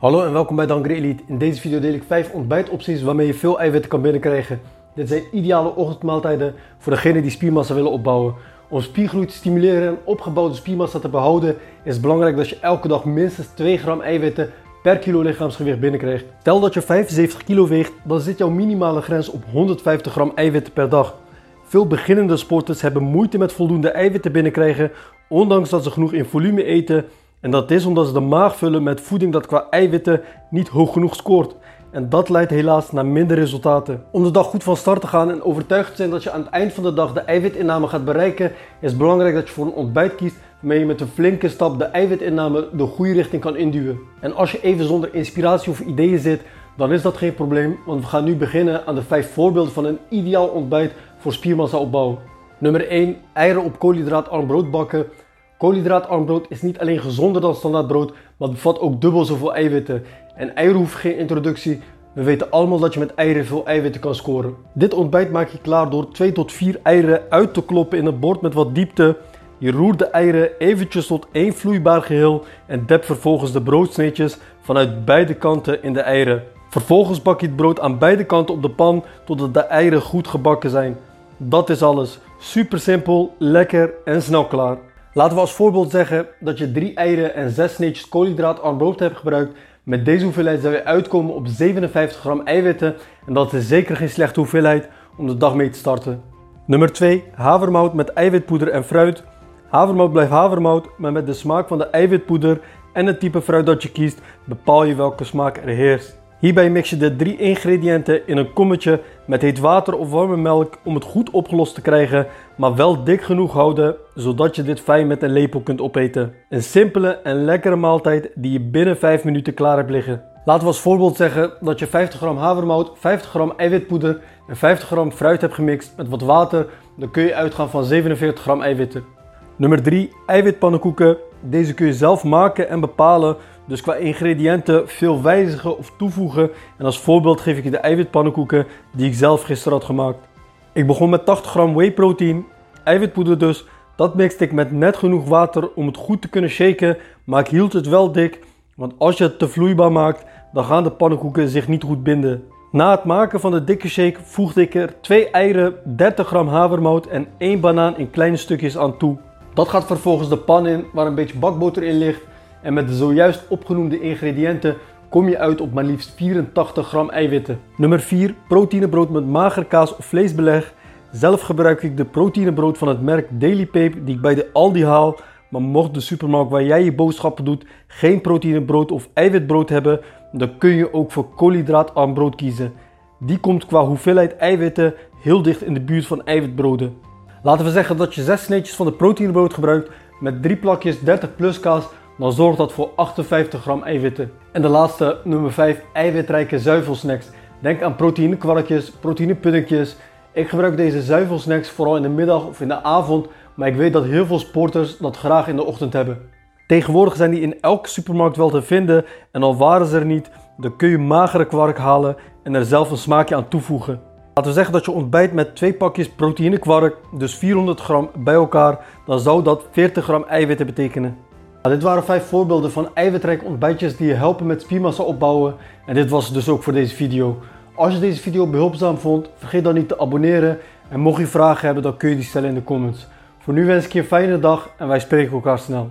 Hallo en welkom bij Dankre Elite. In deze video deel ik 5 ontbijtopties waarmee je veel eiwitten kan binnenkrijgen. Dit zijn ideale ochtendmaaltijden voor degenen die spiermassa willen opbouwen. Om spiergroei te stimuleren en opgebouwde spiermassa te behouden is het belangrijk dat je elke dag minstens 2 gram eiwitten per kilo lichaamsgewicht binnenkrijgt. Stel dat je 75 kilo weegt, dan zit jouw minimale grens op 150 gram eiwitten per dag. Veel beginnende sporters hebben moeite met voldoende eiwitten binnenkrijgen, ondanks dat ze genoeg in volume eten en dat is omdat ze de maag vullen met voeding dat qua eiwitten niet hoog genoeg scoort. En dat leidt helaas naar minder resultaten. Om de dag goed van start te gaan en overtuigd te zijn dat je aan het eind van de dag de eiwitinname gaat bereiken, is belangrijk dat je voor een ontbijt kiest waarmee je met een flinke stap de eiwitinname de goede richting kan induwen. En als je even zonder inspiratie of ideeën zit, dan is dat geen probleem, want we gaan nu beginnen aan de 5 voorbeelden van een ideaal ontbijt voor spiermassa opbouw. Nummer 1. Eieren op koolhydraatarm brood bakken. Koolhydraatarm brood is niet alleen gezonder dan standaard brood, maar bevat ook dubbel zoveel eiwitten. En eieren hoeven geen introductie. We weten allemaal dat je met eieren veel eiwitten kan scoren. Dit ontbijt maak je klaar door 2 tot 4 eieren uit te kloppen in een bord met wat diepte. Je roert de eieren eventjes tot één vloeibaar geheel en dep vervolgens de broodsneetjes vanuit beide kanten in de eieren. Vervolgens bak je het brood aan beide kanten op de pan totdat de eieren goed gebakken zijn. Dat is alles. Super simpel, lekker en snel klaar. Laten we als voorbeeld zeggen dat je 3 eieren en 6 sneetjes koolhydraatarm brood hebt gebruikt. Met deze hoeveelheid zou je uitkomen op 57 gram eiwitten en dat is zeker geen slechte hoeveelheid om de dag mee te starten. Nummer 2. Havermout met eiwitpoeder en fruit. Havermout blijft havermout, maar met de smaak van de eiwitpoeder en het type fruit dat je kiest, bepaal je welke smaak er heerst. Hierbij mix je de drie ingrediënten in een kommetje met heet water of warme melk om het goed opgelost te krijgen, maar wel dik genoeg houden zodat je dit fijn met een lepel kunt opeten. Een simpele en lekkere maaltijd die je binnen 5 minuten klaar hebt liggen. Laten we als voorbeeld zeggen dat je 50 gram havermout, 50 gram eiwitpoeder en 50 gram fruit hebt gemixt met wat water. Dan kun je uitgaan van 47 gram eiwitten. Nummer 3. Eiwitpannenkoeken. Deze kun je zelf maken en bepalen dus qua ingrediënten veel wijzigen of toevoegen. En als voorbeeld geef ik je de eiwitpannenkoeken die ik zelf gisteren had gemaakt. Ik begon met 80 gram whey protein, eiwitpoeder dus. Dat mixte ik met net genoeg water om het goed te kunnen shaken, maar ik hield het wel dik. Want als je het te vloeibaar maakt, dan gaan de pannenkoeken zich niet goed binden. Na het maken van de dikke shake voegde ik er 2 eieren, 30 gram havermout en 1 banaan in kleine stukjes aan toe. Dat gaat vervolgens de pan in waar een beetje bakboter in ligt en met de zojuist opgenoemde ingrediënten kom je uit op maar liefst 84 gram eiwitten. Nummer 4. Proteïnebrood met mager kaas of vleesbeleg. Zelf gebruik ik de proteïnebrood van het merk Daily Pape die ik bij de Aldi haal. Maar mocht de supermarkt waar jij je boodschappen doet geen proteïnebrood of eiwitbrood hebben, dan kun je ook voor koolhydraatarm brood kiezen. Die komt qua hoeveelheid eiwitten heel dicht in de buurt van eiwitbroden. Laten we zeggen dat je 6 sneetjes van de proteïnebrood gebruikt met 3 plakjes 30 plus kaas dan zorgt dat voor 58 gram eiwitten. En de laatste, nummer 5, eiwitrijke zuivelsnacks. Denk aan proteïnekwarkjes, proteïnepuddingjes. Ik gebruik deze zuivelsnacks vooral in de middag of in de avond, maar ik weet dat heel veel sporters dat graag in de ochtend hebben. Tegenwoordig zijn die in elke supermarkt wel te vinden en al waren ze er niet, dan kun je magere kwark halen en er zelf een smaakje aan toevoegen. Laten we zeggen dat je ontbijt met twee pakjes proteïnekwark, dus 400 gram bij elkaar, dan zou dat 40 gram eiwitten betekenen. Nou, dit waren vijf voorbeelden van eiwitrijke ontbijtjes die je helpen met spiermassa opbouwen. En dit was dus ook voor deze video. Als je deze video behulpzaam vond, vergeet dan niet te abonneren. En mocht je vragen hebben, dan kun je die stellen in de comments. Voor nu wens ik je een fijne dag en wij spreken elkaar snel.